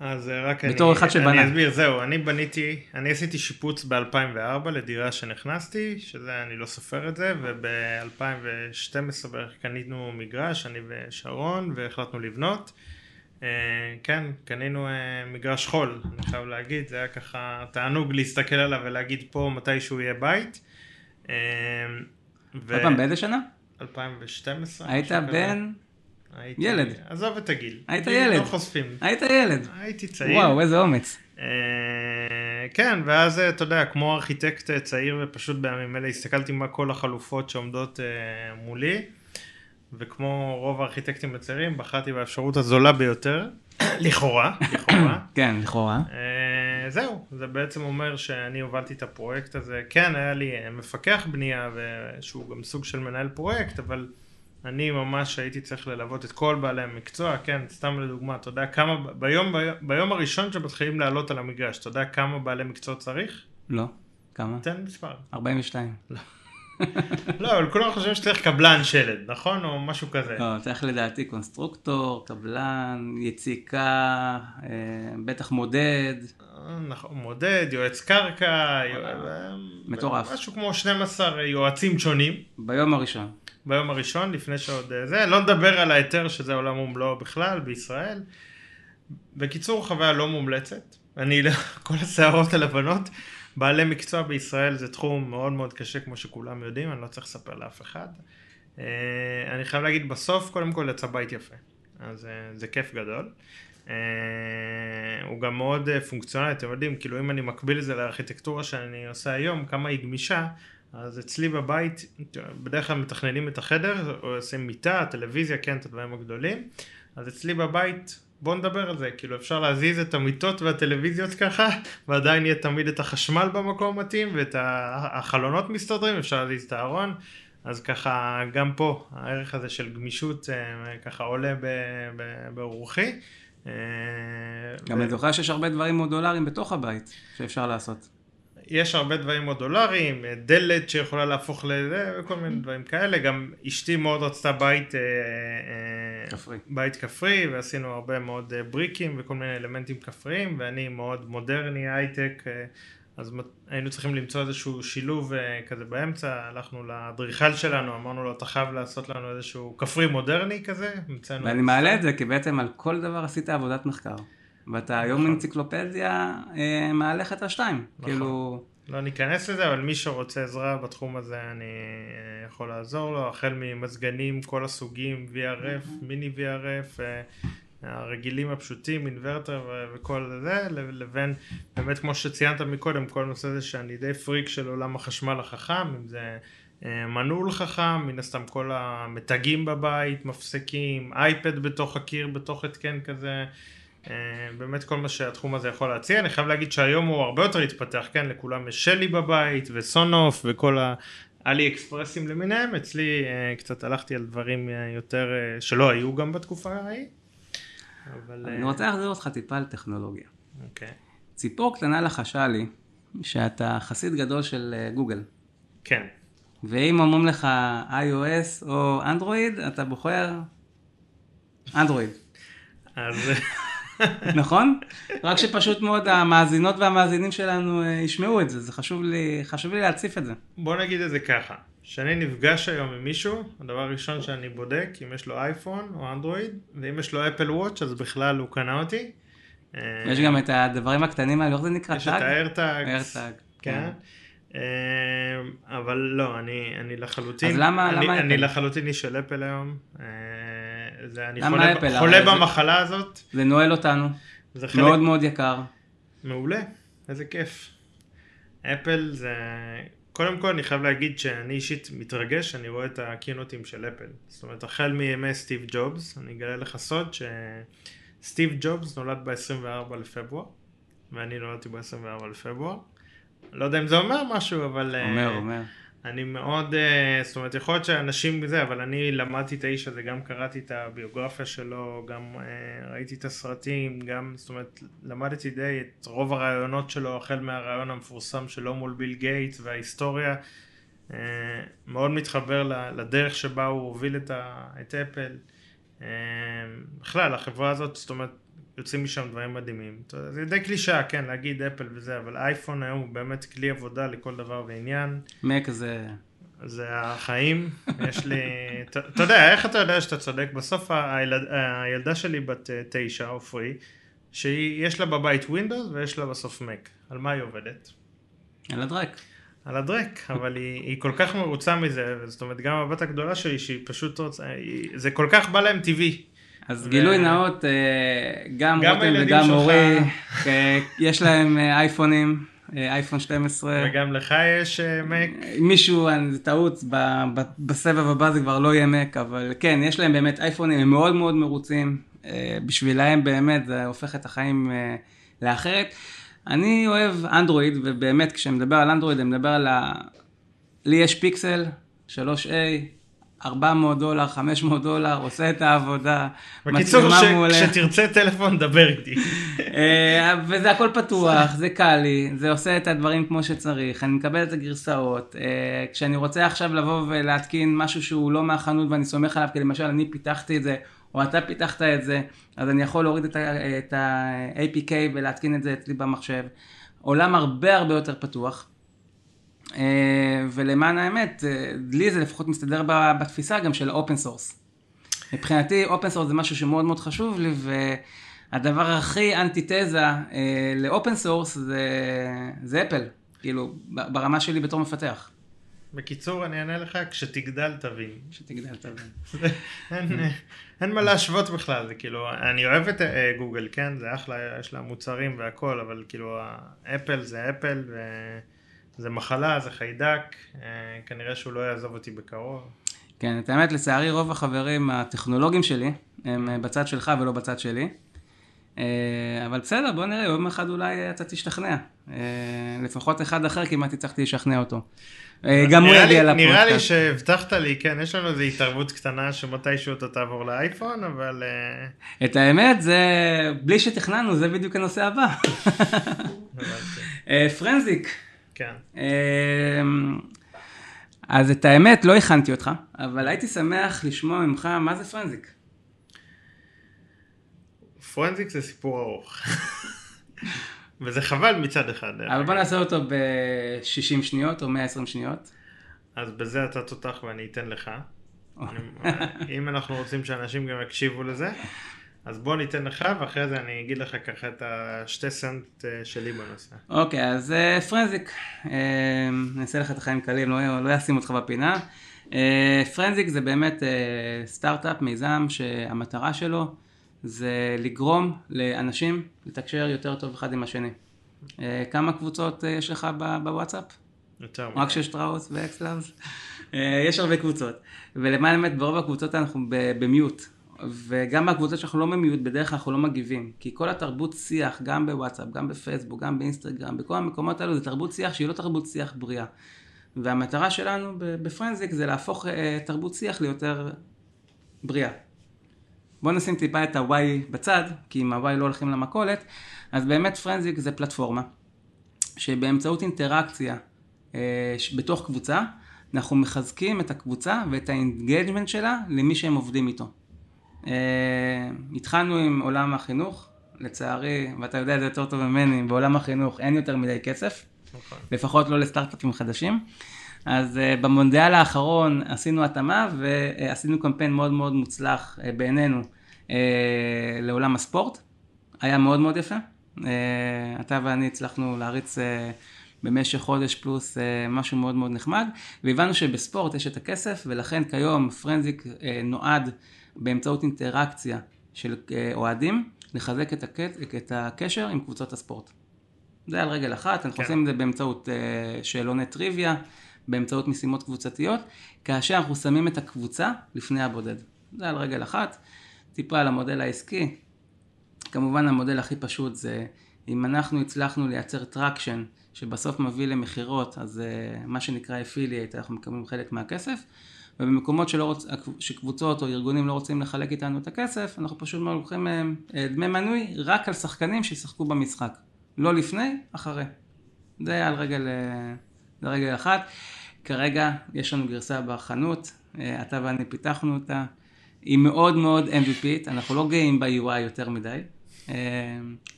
אז אה, רק בתור אני, אחד שבנה. אני אסביר, זהו, אני בניתי, אני עשיתי שיפוץ ב-2004 לדירה שנכנסתי, שזה, אני לא סופר את זה, וב-2012 בערך קנינו מגרש, אני ושרון, והחלטנו לבנות. אה, כן, קנינו אה, מגרש חול, אני חייב להגיד, זה היה ככה תענוג להסתכל עליו ולהגיד פה מתישהו יהיה בית. עוד פעם, באיזה שנה? 2012. היית. בן? הייתי, ילד. עזוב את הגיל. היית גיל ילד. לא חושפים. היית ילד. הייתי צעיר. וואו, איזה אומץ. אה, כן, ואז אה, אתה יודע, כמו ארכיטקט אה, צעיר ופשוט בימים אלה הסתכלתי מה כל החלופות שעומדות אה, מולי, וכמו רוב הארכיטקטים הצעירים בחרתי באפשרות הזולה ביותר, לכאורה, לכאורה. כן, לכאורה. אה, זהו, זה בעצם אומר שאני הובלתי את הפרויקט הזה. כן, היה לי מפקח בנייה, שהוא גם סוג של מנהל פרויקט, אבל אני ממש הייתי צריך ללוות את כל בעלי המקצוע, כן, סתם לדוגמה, אתה יודע כמה, ביום, ביום, ביום הראשון שמתחילים לעלות על המגרש, אתה יודע כמה בעלי מקצוע צריך? לא. כמה? תן מספר. 42. לא. לא, אבל כולם חושבים שצריך קבלן שלד, נכון? או משהו כזה. לא, צריך לדעתי קונסטרוקטור, קבלן, יציקה, אה, בטח מודד. נכון, מודד, יועץ קרקע, מטורף. משהו כמו 12 יועצים שונים. ביום הראשון. ביום הראשון, לפני שעוד אה, זה, לא נדבר על ההיתר שזה עולם ומלואו בכלל בישראל. בקיצור, חוויה לא מומלצת. אני, כל השערות הלבנות. בעלי מקצוע בישראל זה תחום מאוד מאוד קשה כמו שכולם יודעים, אני לא צריך לספר לאף אחד. אה, אני חייב להגיד בסוף קודם כל יצא בית יפה, אז אה, זה כיף גדול. הוא גם מאוד פונקציונלי, אתם יודעים, כאילו אם אני מקביל את זה לארכיטקטורה שאני עושה היום, כמה היא גמישה, אז אצלי בבית, בדרך כלל מתכננים את החדר, או עושים מיטה, טלוויזיה, כן, את הדברים הגדולים, אז אצלי בבית בוא נדבר על זה, כאילו אפשר להזיז את המיטות והטלוויזיות ככה, ועדיין יהיה תמיד את החשמל במקום מתאים, ואת החלונות מסתדרים, אפשר להזיז את הארון, אז ככה גם פה הערך הזה של גמישות אה, ככה עולה ברוחי. אה, גם. אני זוכר שיש הרבה דברים מודולריים בתוך הבית שאפשר לעשות. יש הרבה דברים מודולריים, דלת שיכולה להפוך לזה וכל מיני דברים כאלה, גם אשתי מאוד רצתה בית אה, אה, כפרי, בית כפרי ועשינו הרבה מאוד אה, בריקים וכל מיני אלמנטים כפריים ואני מאוד מודרני הייטק אז היינו צריכים למצוא איזשהו שילוב כזה באמצע, הלכנו לאדריכל שלנו, אמרנו לו אתה חייב לעשות לנו איזשהו כפרי מודרני כזה, ואני מעלה את זה כי בעצם על כל דבר עשית עבודת מחקר. ואתה היום נכון. אנציקלופדיה אה, מהלכת השתיים. נכון. כאילו... לא ניכנס לזה, אבל מי שרוצה עזרה בתחום הזה אני אה, יכול לעזור לו, החל ממזגנים, כל הסוגים, VRF, מיני VRF, אה, הרגילים הפשוטים, אינוורטר וכל זה, לבין באמת כמו שציינת מקודם, כל נושא זה שאני די פריק של עולם החשמל החכם, אם זה מנעול חכם, מן הסתם כל המתגים בבית, מפסקים, אייפד בתוך הקיר, בתוך התקן כזה. אה, באמת כל מה שהתחום הזה יכול להציע. אני חייב להגיד שהיום הוא הרבה יותר התפתח, כן? לכולם יש שלי בבית וסונוף וכל האלי אקספרסים למיניהם. אצלי אה, קצת הלכתי על דברים אה, יותר שלא היו גם בתקופה ההיא. אבל... אני רוצה להחזיר אותך טיפה על טכנולוגיה. אוקיי. ציפור קטנה לחשה לי שאתה חסיד גדול של גוגל. כן. ואם אומרים לך iOS או אנדרואיד, אתה בוחר אנדרואיד. אז... נכון? רק שפשוט מאוד המאזינות והמאזינים שלנו אה, ישמעו את זה, זה חשוב לי, חשוב לי להציף את זה. בוא נגיד את זה ככה, כשאני נפגש היום עם מישהו, הדבר הראשון שאני בודק אם יש לו אייפון או אנדרואיד, ואם יש לו אפל וואץ' אז בכלל הוא קנה אותי. יש גם את הדברים הקטנים האלה, איך זה נקרא? יש את האיירטאג. האיירטאג. כן. כן. אה, אבל לא, אני, אני לחלוטין, אז למה, אני, למה אני לחלוטין איש של אפל היום. אה, זה, אני חולה, אפל, חולה במחלה זה, הזאת. זה נועל אותנו. זה חלק... מאוד מאוד יקר. מעולה, איזה כיף. אפל זה... קודם כל אני חייב להגיד שאני אישית מתרגש, אני רואה את הקינוטים של אפל. זאת אומרת, החל מימי סטיב ג'ובס, אני אגלה לך סוד שסטיב ג'ובס נולד ב-24 לפברואר, ואני נולדתי ב-24 לפברואר. לא יודע אם זה אומר משהו, אבל... אומר, uh, אומר. אני מאוד, uh, זאת אומרת, יכול להיות שאנשים זה, אבל אני למדתי את האיש הזה, גם קראתי את הביוגרפיה שלו, גם uh, ראיתי את הסרטים, גם, זאת אומרת, למדתי די את רוב הרעיונות שלו, החל מהרעיון המפורסם שלו מול ביל גייטס וההיסטוריה. Uh, מאוד מתחבר לדרך שבה הוא הוביל את, ה, את אפל. בכלל, החברה הזאת, זאת אומרת, יוצאים משם דברים מדהימים. זה די קלישאה, כן, להגיד אפל וזה, אבל אייפון היום הוא באמת כלי עבודה לכל דבר ועניין. מק זה... זה החיים, יש לי, אתה יודע, איך אתה יודע שאתה צודק? בסוף הילד, הילדה שלי בת אה, תשע, עופרי, שיש לה בבית ווינדוס ויש לה בסוף מק. על מה היא עובדת? על הדרק. על הדרק, אבל היא, היא כל כך מרוצה מזה, זאת אומרת גם הבת הגדולה שלי שהיא פשוט רוצה, היא, זה כל כך בא להם טבעי. אז גילוי נאות, אה, גם רותם וגם אורי, אה, יש להם אה, אייפונים, אייפון 12. וגם לך יש מק? מישהו, זה טעות, בסבב הבא זה כבר לא יהיה מק, אבל כן, יש להם באמת אייפונים, הם מאוד מאוד מרוצים. בשבילהם באמת זה הופך את החיים לאחרת. אני אוהב אנדרואיד, ובאמת כשאני מדבר על אנדרואיד, אני מדבר על ה... לי יש פיקסל, 3A, 400 דולר, 500 דולר, עושה את העבודה, בקיצור, מצלמה ש- מעולה. כשתרצה טלפון, דבר איתי. אה, וזה הכל פתוח, זה קל לי, זה עושה את הדברים כמו שצריך, אני מקבל את הגרסאות. אה, כשאני רוצה עכשיו לבוא ולהתקין משהו שהוא לא מהחנות ואני סומך עליו, כי למשל אני פיתחתי את זה, או אתה פיתחת את זה, אז אני יכול להוריד את ה-APK ולהתקין את זה אצלי במחשב. עולם הרבה הרבה יותר פתוח. אה, ולמען האמת, אה, לי זה לפחות מסתדר בתפיסה גם של open source. מבחינתי open source זה משהו שמאוד מאוד חשוב לי, והדבר הכי אנטיתזה אה, ל open source זה, זה אפל, כאילו, ברמה שלי בתור מפתח. בקיצור, אני אענה לך, כשתגדל תבין. שתגדל תבין. אין, אין מה להשוות בכלל, זה כאילו, אני אוהב את אה, גוגל, כן, זה אחלה, יש לה מוצרים והכל, אבל כאילו, אפל זה אפל, וזה מחלה, זה חיידק, אה, כנראה שהוא לא יעזוב אותי בקרוב. כן, את האמת, לצערי רוב החברים הטכנולוגיים שלי הם אה, בצד שלך ולא בצד שלי. אה, אבל בסדר, בוא נראה, יום אחד אולי אתה תשתכנע. לפחות אחד אחר כמעט הצלחתי לשכנע אותו. גם הוא יגיע לפודקאסט. נראה לי שהבטחת לי, כן, יש לנו איזו התערבות קטנה שמתישהו אתה תעבור לאייפון, אבל... את האמת, זה, בלי שתכננו, זה בדיוק הנושא הבא. פרנזיק. כן. אה, אז את האמת, לא הכנתי אותך, אבל הייתי שמח לשמוע ממך מה זה פרנזיק. פרנזיק זה סיפור ארוך. וזה חבל מצד אחד. דרך אבל בוא. נעשה אותו ב-60 שניות או 120 שניות. אז בזה אתה תותח ואני אתן לך. אני- אם אנחנו רוצים שאנשים גם יקשיבו לזה, אז בוא ניתן לך ואחרי זה אני אגיד לך ככה את השתי סנט אה, שלי בנושא. אוקיי, אז אה, פרנזיק, אה, נעשה לך את החיים קלים, לא, לא אשים אותך בפינה. אה, פרנזיק זה באמת אה, סטארט-אפ, מיזם, שהמטרה שלו זה לגרום לאנשים לתקשר יותר טוב אחד עם השני. אה, כמה קבוצות אה, יש לך בוואטסאפ? יותר רק מדי. של שטראוס ואקסלאבס. יש הרבה קבוצות. ולמען האמת, ברוב הקבוצות אנחנו ב mute. וגם בקבוצות שאנחנו לא ב mute, בדרך כלל אנחנו לא מגיבים. כי כל התרבות שיח, גם בוואטסאפ, גם בפייסבוק, גם באינסטגרם, בכל המקומות האלו, זה תרבות שיח שהיא לא תרבות שיח בריאה. והמטרה שלנו בפרנזיק זה להפוך אה, תרבות שיח ליותר בריאה. בואו נשים טיפה את ה-why בצד, כי עם ה-why לא הולכים למכולת, אז באמת פרנזיק זה פלטפורמה, שבאמצעות אינטראקציה ש- בתוך קבוצה, אנחנו מחזקים את הקבוצה ואת ה engagement שלה למי שהם עובדים איתו. אה, התחלנו עם עולם החינוך, לצערי, ואתה יודע את זה יותר טוב ממני, בעולם החינוך אין יותר מדי כסף, נכון. לפחות לא לסטארט-אפים חדשים. אז אה, במונדיאל האחרון עשינו התאמה ועשינו קמפיין מאוד מאוד מוצלח אה, בעינינו uh, לעולם הספורט. היה מאוד מאוד יפה. Uh, אתה ואני הצלחנו להריץ uh, במשך חודש פלוס uh, משהו מאוד מאוד נחמד, והבנו שבספורט יש את הכסף, ולכן כיום פרנזיק uh, נועד באמצעות אינטראקציה של uh, אוהדים, לחזק את, הקט, את הקשר עם קבוצות הספורט. זה על רגל אחת, אנחנו כן. עושים את זה באמצעות uh, שאלוני טריוויה, באמצעות משימות קבוצתיות, כאשר אנחנו שמים את הקבוצה לפני הבודד. זה על רגל אחת. טיפה על המודל העסקי. כמובן המודל הכי פשוט זה אם אנחנו הצלחנו לייצר traction שבסוף מביא למכירות, אז אה, מה שנקרא affiliate, אנחנו מקבלים חלק מהכסף. ובמקומות שלא רוצ... שקבוצות או ארגונים לא רוצים לחלק איתנו את הכסף, אנחנו פשוט לוקחים מהם אה, דמי מנוי רק על שחקנים שישחקו במשחק. לא לפני, אחרי. זה על רגל, אה, זה רגל אחת. כרגע יש לנו גרסה בחנות, אה, אתה ואני פיתחנו אותה. היא מאוד מאוד MVPית, אנחנו לא גאים ב-UI יותר מדי, אה,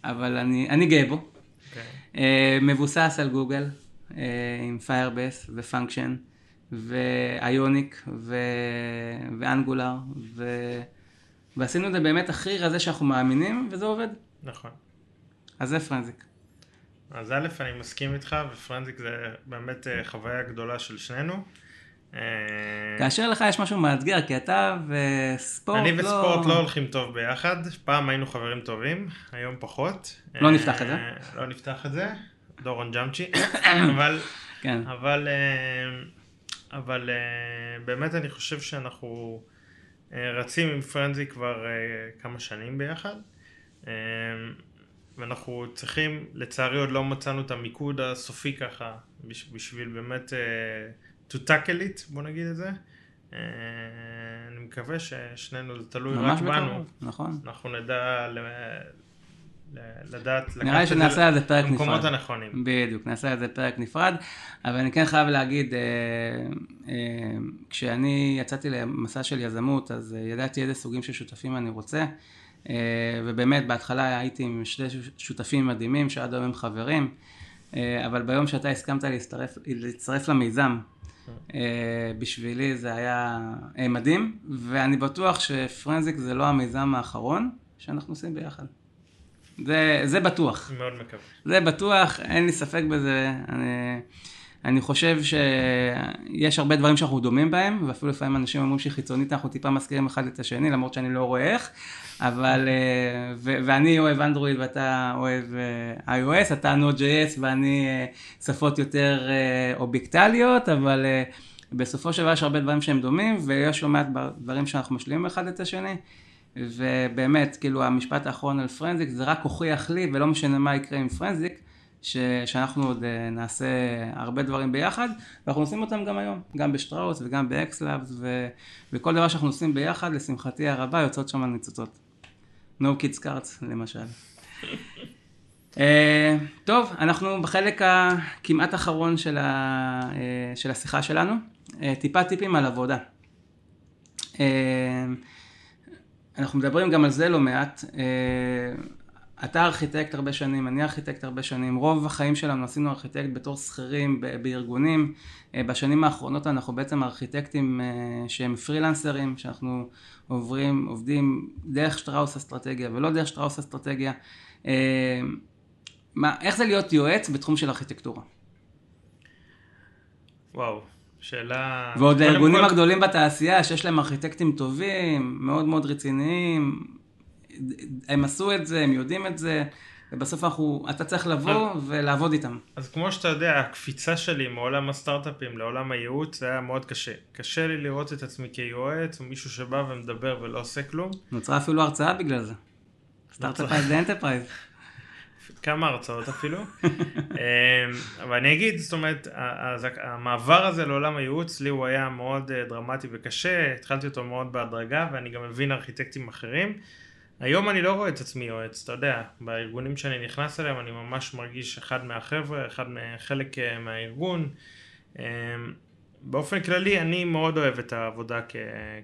אבל אני, אני גאה בו. אוקיי. אה, מבוסס על גוגל, אה, עם Firebase ו-Function ואיוניק ואנגולר, ו... ועשינו את זה באמת הכי רזה שאנחנו מאמינים, וזה עובד. נכון. אז זה פרנזיק. אז א', אני מסכים איתך, ופרנזיק זה באמת אה, חוויה גדולה של שנינו. אה, כאשר לך יש משהו מאתגר, כי אתה וספורט אני לא... וספורט לא הולכים טוב ביחד, פעם היינו חברים טובים, היום פחות. לא אה, נפתח את זה. לא נפתח את זה, דורון ג'אמצ'י, אבל, כן. אבל, אה, אבל אה, באמת אני חושב שאנחנו אה, רצים עם פרנזי כבר אה, כמה שנים ביחד. ואנחנו צריכים, לצערי עוד לא מצאנו את המיקוד הסופי ככה, בש- בשביל באמת uh, to tackle it, בוא נגיד את זה. Uh, אני מקווה ששנינו, זה תלוי רק בנו. בקרוב, נכון. אנחנו נדע לדעת נראה לי שנעשה על זה פרק במקומות נפרד. הנכונים. בדיוק, נעשה על זה פרק נפרד, אבל אני כן חייב להגיד, אה, אה, כשאני יצאתי למסע של יזמות, אז אה, ידעתי איזה סוגים של שותפים אני רוצה, אה, ובאמת בהתחלה הייתי עם שני שותפים מדהימים שעד היום הם חברים, אה, אבל ביום שאתה הסכמת להצטרף, להצטרף למיזם, אה, בשבילי זה היה אה, מדהים, ואני בטוח שפרנזיק זה לא המיזם האחרון שאנחנו עושים ביחד. זה, זה בטוח. מאוד מקווה. זה בטוח, אין לי ספק בזה. אני, אני חושב שיש הרבה דברים שאנחנו דומים בהם, ואפילו לפעמים אנשים אומרים שחיצונית אנחנו טיפה מזכירים אחד את השני, למרות שאני לא רואה איך, אבל, אה, ו- ואני אוהב אנדרואיד ואתה אוהב אה, iOS, אתה Node.js ואני אה, שפות יותר אובייקטליות, אבל בסופו של דבר יש הרבה דברים שהם דומים, ויש לא מעט דברים שאנחנו משלימים אחד את השני. ובאמת, כאילו המשפט האחרון על פרנזיק זה רק הוכיח לי, ולא משנה מה יקרה עם פרנזיק, ש, שאנחנו עוד אה, נעשה הרבה דברים ביחד, ואנחנו עושים אותם גם היום, גם בשטראוס וגם באקסלאבס, ו, וכל דבר שאנחנו עושים ביחד, לשמחתי הרבה, יוצאות שם ניצוצות. No Kids Cards למשל. אה, טוב, אנחנו בחלק הכמעט אחרון של, ה, אה, של השיחה שלנו, אה, טיפה טיפים על עבודה. אה, אנחנו מדברים גם על זה לא מעט. אה, אתה ארכיטקט הרבה שנים, אני ארכיטקט הרבה שנים, רוב החיים שלנו עשינו ארכיטקט בתור שכירים בארגונים. אה, בשנים האחרונות אנחנו בעצם ארכיטקטים אה, שהם פרילנסרים, שאנחנו עוברים, עובדים דרך שטראוס אסטרטגיה ולא דרך שטראוס אסטרטגיה. מה, איך זה להיות יועץ בתחום של ארכיטקטורה? וואו, שאלה... ועוד הארגונים כל- הגדולים בתעשייה, שיש להם ארכיטקטים טובים, מאוד מאוד רציניים, הם עשו את זה, הם יודעים את זה, ובסוף אנחנו, אתה צריך לבוא ולעבוד איתם. אז כמו שאתה יודע, הקפיצה שלי מעולם הסטארט-אפים לעולם הייעוץ זה היה מאוד קשה. קשה לי לראות את עצמי כיועץ, או מישהו שבא ומדבר ולא עושה כלום. נוצרה אפילו הרצאה בגלל זה. startupize ל enterprise. כמה הרצאות אפילו. אמ, אבל אני אגיד, זאת אומרת, המעבר הזה לעולם הייעוץ, לי הוא היה מאוד אה, דרמטי וקשה, התחלתי אותו מאוד בהדרגה, ואני גם מבין ארכיטקטים אחרים. היום אני לא רואה את עצמי יועץ, אתה יודע, בארגונים שאני נכנס אליהם אני ממש מרגיש אחד מהחבר'ה, אחד מחלק אה, מהארגון. באופן כללי אני מאוד אוהב את העבודה כ-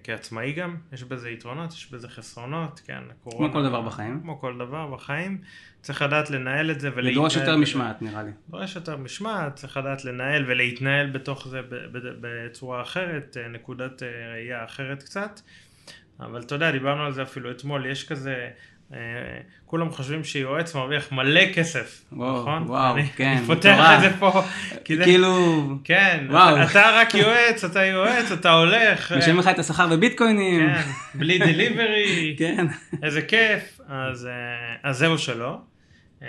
כעצמאי גם, יש בזה יתרונות, יש בזה חסרונות, כן, הקורונה. כמו כל דבר בחיים. כמו כל דבר בחיים, צריך לדעת לנהל את זה ולהתנהל. לדרוש יותר. משמעת נראה לי. דורש יותר משמעת, צריך לדעת לנהל ולהתנהל בתוך זה בצורה אחרת, אה, נקודת אה, ראייה אחרת קצת. אבל אתה יודע, דיברנו על זה אפילו אתמול, יש כזה, כולם חושבים שיועץ מרוויח מלא כסף, וואו, נכון? וואו, אני, כן, אני פותח. את זה פה. זה- כאילו, כן, וואו. אתה, רק יועץ, אתה יועץ, אתה הולך. אה, משלמים לך את השכר בביטקוינים. כן, בלי דליברי. כן. איזה כיף, אז, אה, אז זהו שלא. אה,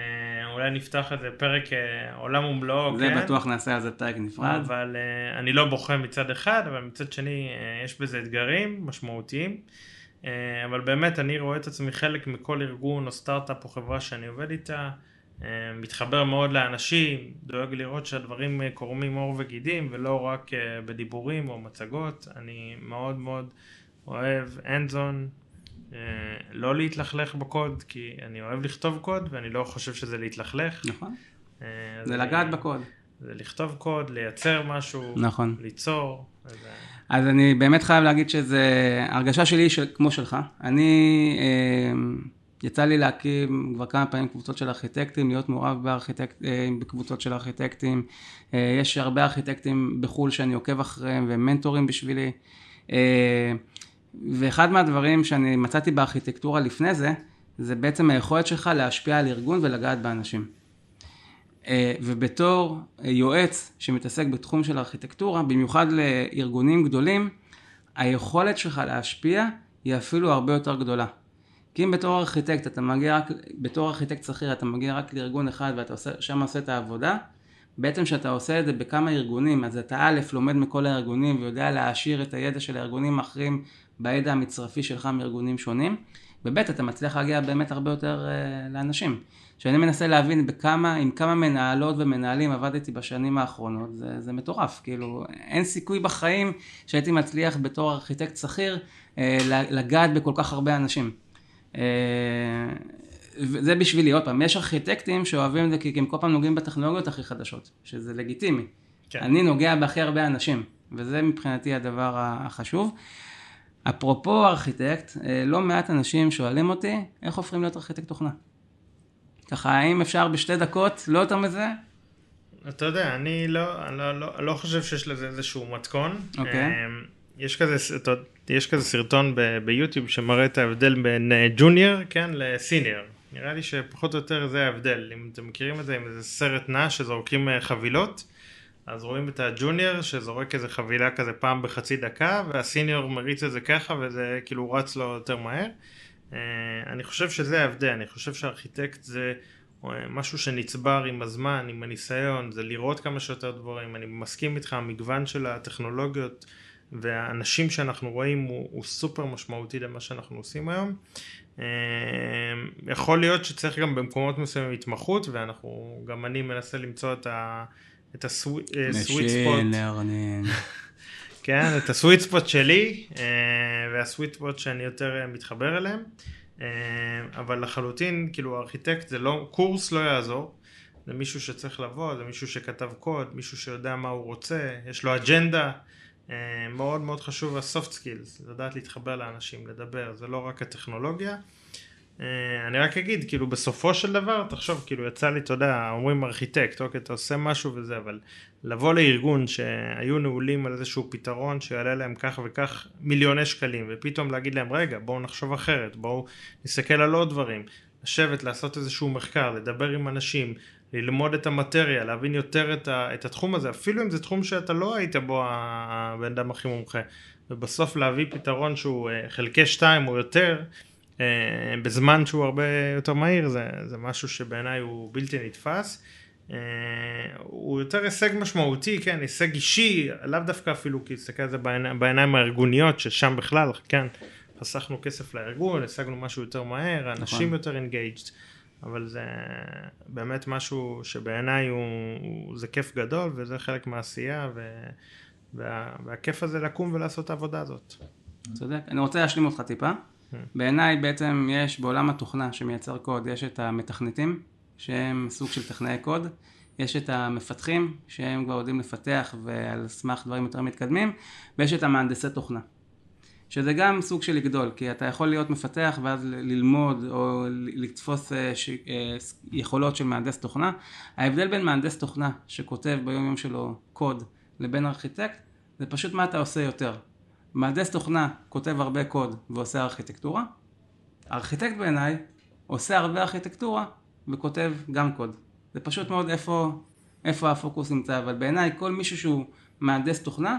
אולי נפתח איזה פרק אה, עולם ומלואו, זה כן? בטוח נעשה על זה פרק נפרד. אבל אה, אני לא בוכה מצד אחד, אבל מצד שני אה, יש בזה אתגרים משמעותיים. אה, אבל באמת אני רואה את עצמי חלק מכל ארגון או סטארט-אפ או חברה שאני עובד איתה. אה, מתחבר מאוד לאנשים, דואג לראות שהדברים אה, קורמים עור וגידים ולא רק בדיבורים או מצגות. אני מאוד מאוד אוהב אה, לא להתלכלך בקוד, כי אני אוהב לכתוב קוד ואני לא חושב שזה להתלכלך. נכון. זה לגעת בקוד. זה לכתוב קוד, לייצר משהו, נכון. ליצור. אז, אז אני באמת חייב להגיד שזה, הרגשה שלי של, כמו שלך. אני, אה, יצא לי להקים כבר כמה פעמים קבוצות של ארכיטקטים, להיות מעורב בארכיטקט, אה, בקבוצות של ארכיטקטים. אה, יש הרבה ארכיטקטים בחו"ל שאני עוקב אחריהם והם מנטורים בשבילי. אה, ואחד מהדברים שאני מצאתי בארכיטקטורה לפני זה, זה בעצם היכולת שלך להשפיע על ארגון ולגעת באנשים. אה, ובתור אה, יועץ שמתעסק בתחום של ארכיטקטורה, במיוחד לארגונים גדולים, היכולת שלך להשפיע היא אפילו הרבה יותר גדולה. כי אם בתור ארכיטקט אתה מגיע רק, בתור ארכיטקט שכיר אתה מגיע רק לארגון אחד ואתה עושה, שם עושה את העבודה, בעצם כשאתה עושה את זה בכמה ארגונים, אז אתה א', לומד מכל הארגונים ויודע להעשיר את הידע של הארגונים האחרים בידע המצרפי שלך מארגונים שונים, וב' אתה מצליח להגיע באמת הרבה יותר uh, לאנשים. כשאני מנסה להבין בכמה, עם כמה מנהלות ומנהלים עבדתי בשנים האחרונות, זה, זה מטורף, כאילו אין סיכוי בחיים שהייתי מצליח בתור ארכיטקט שכיר uh, לגעת בכל כך הרבה אנשים. Uh, זה בשבילי, עוד פעם, יש ארכיטקטים שאוהבים את זה כי הם כל פעם נוגעים בטכנולוגיות הכי חדשות, שזה לגיטימי. כן. אני נוגע בהכי הרבה אנשים, וזה מבחינתי הדבר החשוב. אפרופו ארכיטקט, אה, לא מעט אנשים שואלים אותי, איך הופכים להיות ארכיטקט תוכנה? ככה, האם אפשר בשתי דקות, לא יותר מזה? אתה יודע, אני לא, לא, לא, לא חושב שיש לזה איזשהו מתכון. אוקיי. Okay. אמ, יש כזה, יש כזה סרטון ב, ביוטיוב שמראה את ההבדל בין ג'וניור, כן, לסיניור. נראה לי שפחות או יותר זה ההבדל. אם אתם מכירים את זה, עם איזה סרט נע שזורקים אה, חבילות. אז רואים את הג'וניור שזורק איזה חבילה כזה פעם בחצי דקה והסיניור מריץ את זה ככה וזה כאילו רץ לו יותר מהר. אה, אני חושב שזה ההבדל, אני חושב שארכיטקט זה אה, משהו שנצבר עם הזמן, עם הניסיון, זה לראות כמה שיותר דברים, אני מסכים איתך, המגוון של הטכנולוגיות והאנשים שאנחנו רואים הוא, הוא סופר משמעותי למה שאנחנו עושים היום. אה, יכול להיות שצריך גם במקומות מסוימים התמחות ואנחנו, גם אני מנסה למצוא את ה... את הסוויט ספוט. כן, את הסוויט ספוט שלי, אה, והסוויט ספוט שאני יותר אה, מתחבר אליהם. אה, אבל לחלוטין, כאילו ארכיטקט זה לא, קורס לא יעזור. זה מישהו שצריך לבוא, זה מישהו שכתב קוד, מישהו שיודע מה הוא רוצה, יש לו אג'נדה. מאוד מאוד חשוב ה-soft skills, לדעת להתחבר לאנשים, לדבר, זה לא רק הטכנולוגיה. אה, אני רק אגיד, כאילו בסופו של דבר, תחשוב, כאילו יצא לי, אתה יודע, אומרים ארכיטקט, אוקיי, אתה עושה משהו וזה, אבל לבוא לארגון שהיו נעולים על איזשהו פתרון שיעלה להם כך וכך מיליוני שקלים, ופתאום להגיד להם, רגע, בואו נחשוב אחרת, בואו נסתכל על עוד דברים, לשבת, לעשות איזשהו מחקר, לדבר עם אנשים, ללמוד את המטריה, להבין יותר את, ה, את התחום הזה, אפילו אם זה תחום שאתה לא היית בו הבן אדם הכי מומחה, ובסוף להביא פתרון שהוא אה, חלקי שתיים או יותר, בזמן שהוא הרבה יותר מהיר, זה, זה משהו שבעיניי הוא בלתי נתפס. אה, הוא יותר הישג משמעותי, כן, הישג אישי, לאו דווקא אפילו כי תסתכל על זה בעיני, בעיניים הארגוניות, ששם בכלל, כן, חסכנו כסף לארגון, השגנו משהו יותר מהר, אנשים נכון. יותר engaged, אבל זה באמת משהו שבעיניי הוא, הוא, זה כיף גדול וזה חלק מהעשייה, ו, וה, והכיף הזה לקום ולעשות את העבודה הזאת. צודק. אני רוצה להשלים אותך טיפה. בעיניי בעצם יש בעולם התוכנה שמייצר קוד, יש את המתכנתים, שהם סוג של טכנאי קוד, יש את המפתחים, שהם כבר יודעים לפתח ועל סמך דברים יותר מתקדמים, ויש את המהנדסי תוכנה. שזה גם סוג של לגדול, כי אתה יכול להיות מפתח ואז ללמוד או לתפוס אה, ש... אה, יכולות של מהנדס תוכנה. ההבדל בין מהנדס תוכנה שכותב ביום יום שלו קוד לבין ארכיטקט, זה פשוט מה אתה עושה יותר. מהנדס תוכנה כותב הרבה קוד ועושה ארכיטקטורה, ארכיטקט בעיניי עושה הרבה ארכיטקטורה וכותב גם קוד. זה פשוט מאוד איפה, איפה הפוקוס נמצא, אבל בעיניי כל מישהו שהוא מהנדס תוכנה,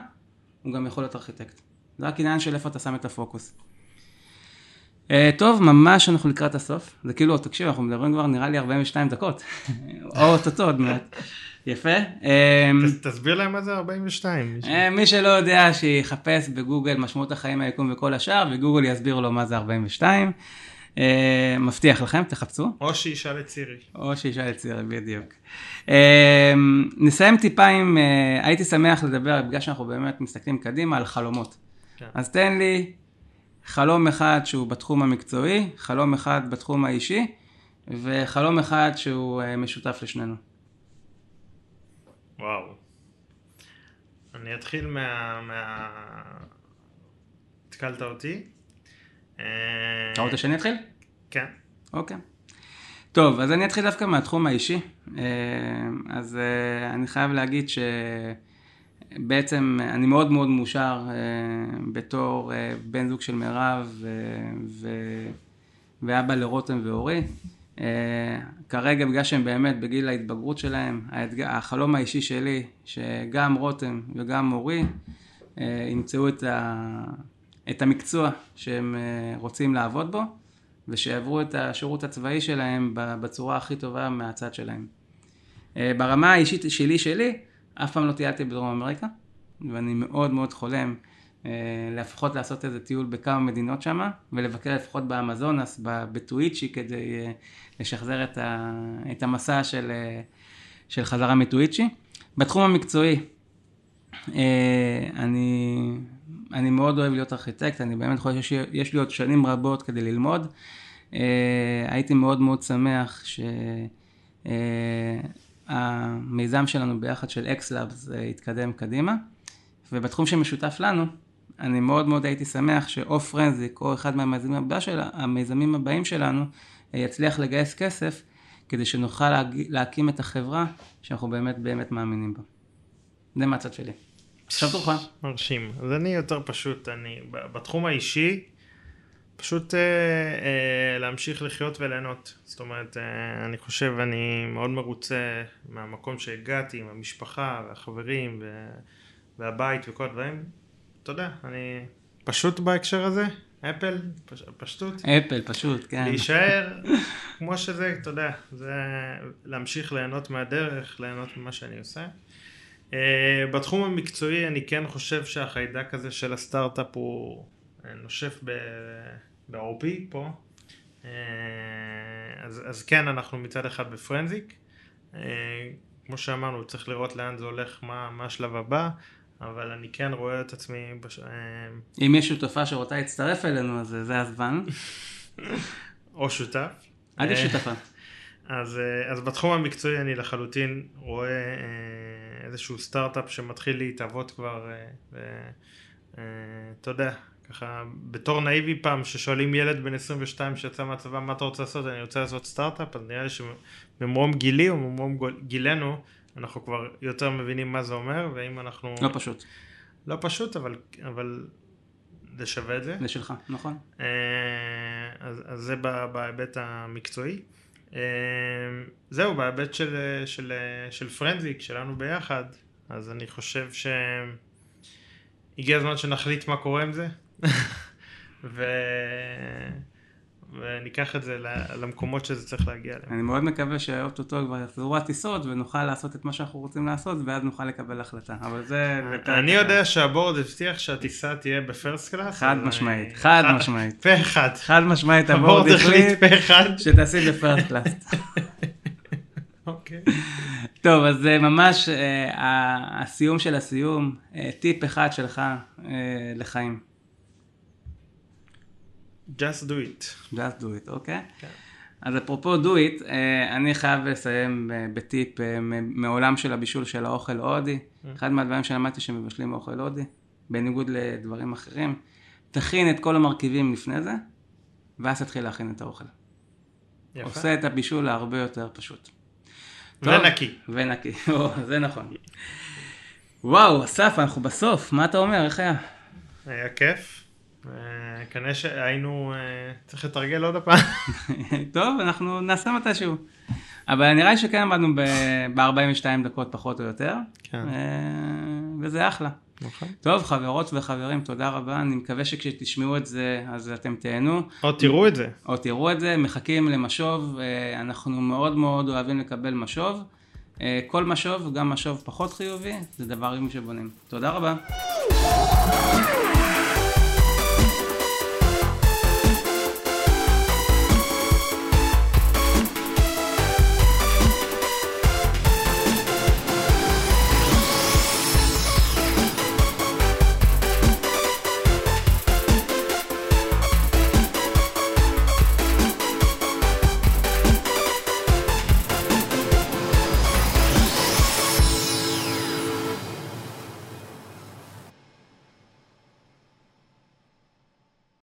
הוא גם יכול להיות ארכיטקט. זה רק עניין של איפה אתה שם את הפוקוס. Uh, טוב, ממש אנחנו לקראת הסוף. זה כאילו, תקשיב, אנחנו מדברים כבר נראה לי 42 דקות. או אוטוטו עוד מעט. יפה. אמ, תסביר להם מה זה 42. אה, מי שלא יודע שיחפש בגוגל משמעות החיים היקום וכל השאר וגוגל יסביר לו מה זה 42. אה, מבטיח לכם, תחפשו. או שישאל את צירי. או שישאל את צירי, בדיוק. אה, נסיים טיפה עם, הייתי שמח לדבר, בגלל שאנחנו באמת מסתכלים קדימה, על חלומות. כן. אז תן לי חלום אחד שהוא בתחום המקצועי, חלום אחד בתחום האישי, וחלום אחד שהוא משותף לשנינו. וואו. אני אתחיל מה... מה... התקלת אותי. אה, אתה רוצה שאני אתחיל? כן. אוקיי. טוב, אז אני אתחיל דווקא מהתחום האישי. אה, אז אה, אני חייב להגיד שבעצם אני מאוד מאוד מאושר בתור בן זוג של מירב ואבא לרותם ואורי. אה, כרגע בגלל שהם באמת בגיל ההתבגרות שלהם, החלום האישי שלי, שגם רותם וגם מורי אה, ימצאו את, ה, את המקצוע שהם אה, רוצים לעבוד בו, ושיעברו את השירות הצבאי שלהם בצורה הכי טובה מהצד שלהם. ברמה האישית שלי שלי, אף פעם לא טיילתי בדרום אמריקה, ואני מאוד מאוד חולם לפחות לעשות איזה טיול בכמה מדינות שם, ולבקר לפחות באמזונס, בטוויצ'י, כדי לשחזר את, ה, את המסע של, של חזרה מטוויצ'י. בתחום המקצועי, אני, אני מאוד אוהב להיות ארכיטקט, אני באמת חושב שיש לי עוד שנים רבות כדי ללמוד. הייתי מאוד מאוד שמח שהמיזם שלנו ביחד של אקסלאבס יתקדם קדימה. ובתחום שמשותף לנו, אני מאוד מאוד הייתי שמח שאו פרנזיק או אחד מהמיזמים הבא של, המיזמים הבאים שלנו יצליח לגייס כסף כדי שנוכל להקים את החברה שאנחנו באמת באמת מאמינים בה. זה מהצד שלי. עכשיו תורך. מרשים. אז אני יותר פשוט, אני בתחום האישי, פשוט אה, אה, להמשיך לחיות וליהנות. זאת אומרת, אה, אני חושב, אני מאוד מרוצה מהמקום שהגעתי, עם המשפחה והחברים ו, והבית וכל הדברים. אתה יודע, אני פשוט בהקשר הזה, אפל, פש, פשטות. אפל, פשוט, כן. להישאר כמו שזה, אתה יודע, זה להמשיך ליהנות מהדרך, ליהנות ממה שאני עושה. Uh, בתחום המקצועי אני כן חושב שהחיידק הזה של הסטארט-אפ הוא נושף בעורפי פה. Uh, אז, אז כן, אנחנו מצד אחד בפרנזיק. Uh, כמו שאמרנו, צריך לראות לאן זה הולך, מה, מה השלב הבא. אבל אני כן רואה את עצמי... בש... אם יש שותפה שרוצה להצטרף אלינו, אז זה הזמן. או שותף. עד יש שותפה. אז, אז בתחום המקצועי אני לחלוטין רואה איזשהו סטארט-אפ שמתחיל להתהוות כבר, ואתה יודע, ככה בתור נאיבי פעם ששואלים ילד בן 22 שיצא מהצבא מה אתה רוצה לעשות, אני רוצה לעשות סטארט-אפ, אז נראה לי שממרום גילי או ממרום גילנו אנחנו כבר יותר מבינים מה זה אומר, ואם אנחנו... לא פשוט. לא פשוט, אבל, אבל זה שווה את זה. זה שלך, נכון. אז, אז זה בהיבט המקצועי. זהו, בהיבט של, של, של פרנזיק, שלנו ביחד, אז אני חושב שהגיע הזמן שנחליט מה קורה עם זה. ו... וניקח את זה למקומות שזה צריך להגיע אליהם. אני מאוד מקווה שאו-טו-טו כבר יחזרו הטיסות ונוכל לעשות את מה שאנחנו רוצים לעשות ואז נוכל לקבל החלטה, אבל זה... אני יודע שה board הבטיח שהטיסה תהיה ב first class. חד משמעית, חד משמעית. פה אחד. חד משמעית ה board החליט שתעשי ב first class. אוקיי. טוב, אז זה ממש הסיום של הסיום, טיפ אחד שלך לחיים. Just do it. just do it, אוקיי? Okay. כן. אז אפרופו do it, אני חייב לסיים בטיפ מעולם של הבישול של האוכל ההודי. Mm. אחד מהדברים שלמדתי שמבשלים אוכל הודי, בניגוד לדברים אחרים, תכין את כל המרכיבים לפני זה, ואז תתחיל להכין את האוכל. יפה. עושה את הבישול להרבה יותר פשוט. ונקי. ונקי, זה נכון. וואו, אסף, אנחנו בסוף, מה אתה אומר? איך היה? היה כיף. כנראה שהיינו, צריך לתרגל עוד הפעם. טוב, אנחנו נעשה מתישהו. אבל נראה לי שכן עמדנו ב-42 דקות פחות או יותר. כן. וזה אחלה. נכון. טוב, חברות וחברים, תודה רבה. אני מקווה שכשתשמעו את זה, אז אתם תהנו. או תראו את זה. או תראו את זה, מחכים למשוב. אנחנו מאוד מאוד אוהבים לקבל משוב. כל משוב, גם משוב פחות חיובי, זה דברים שבונים. תודה רבה.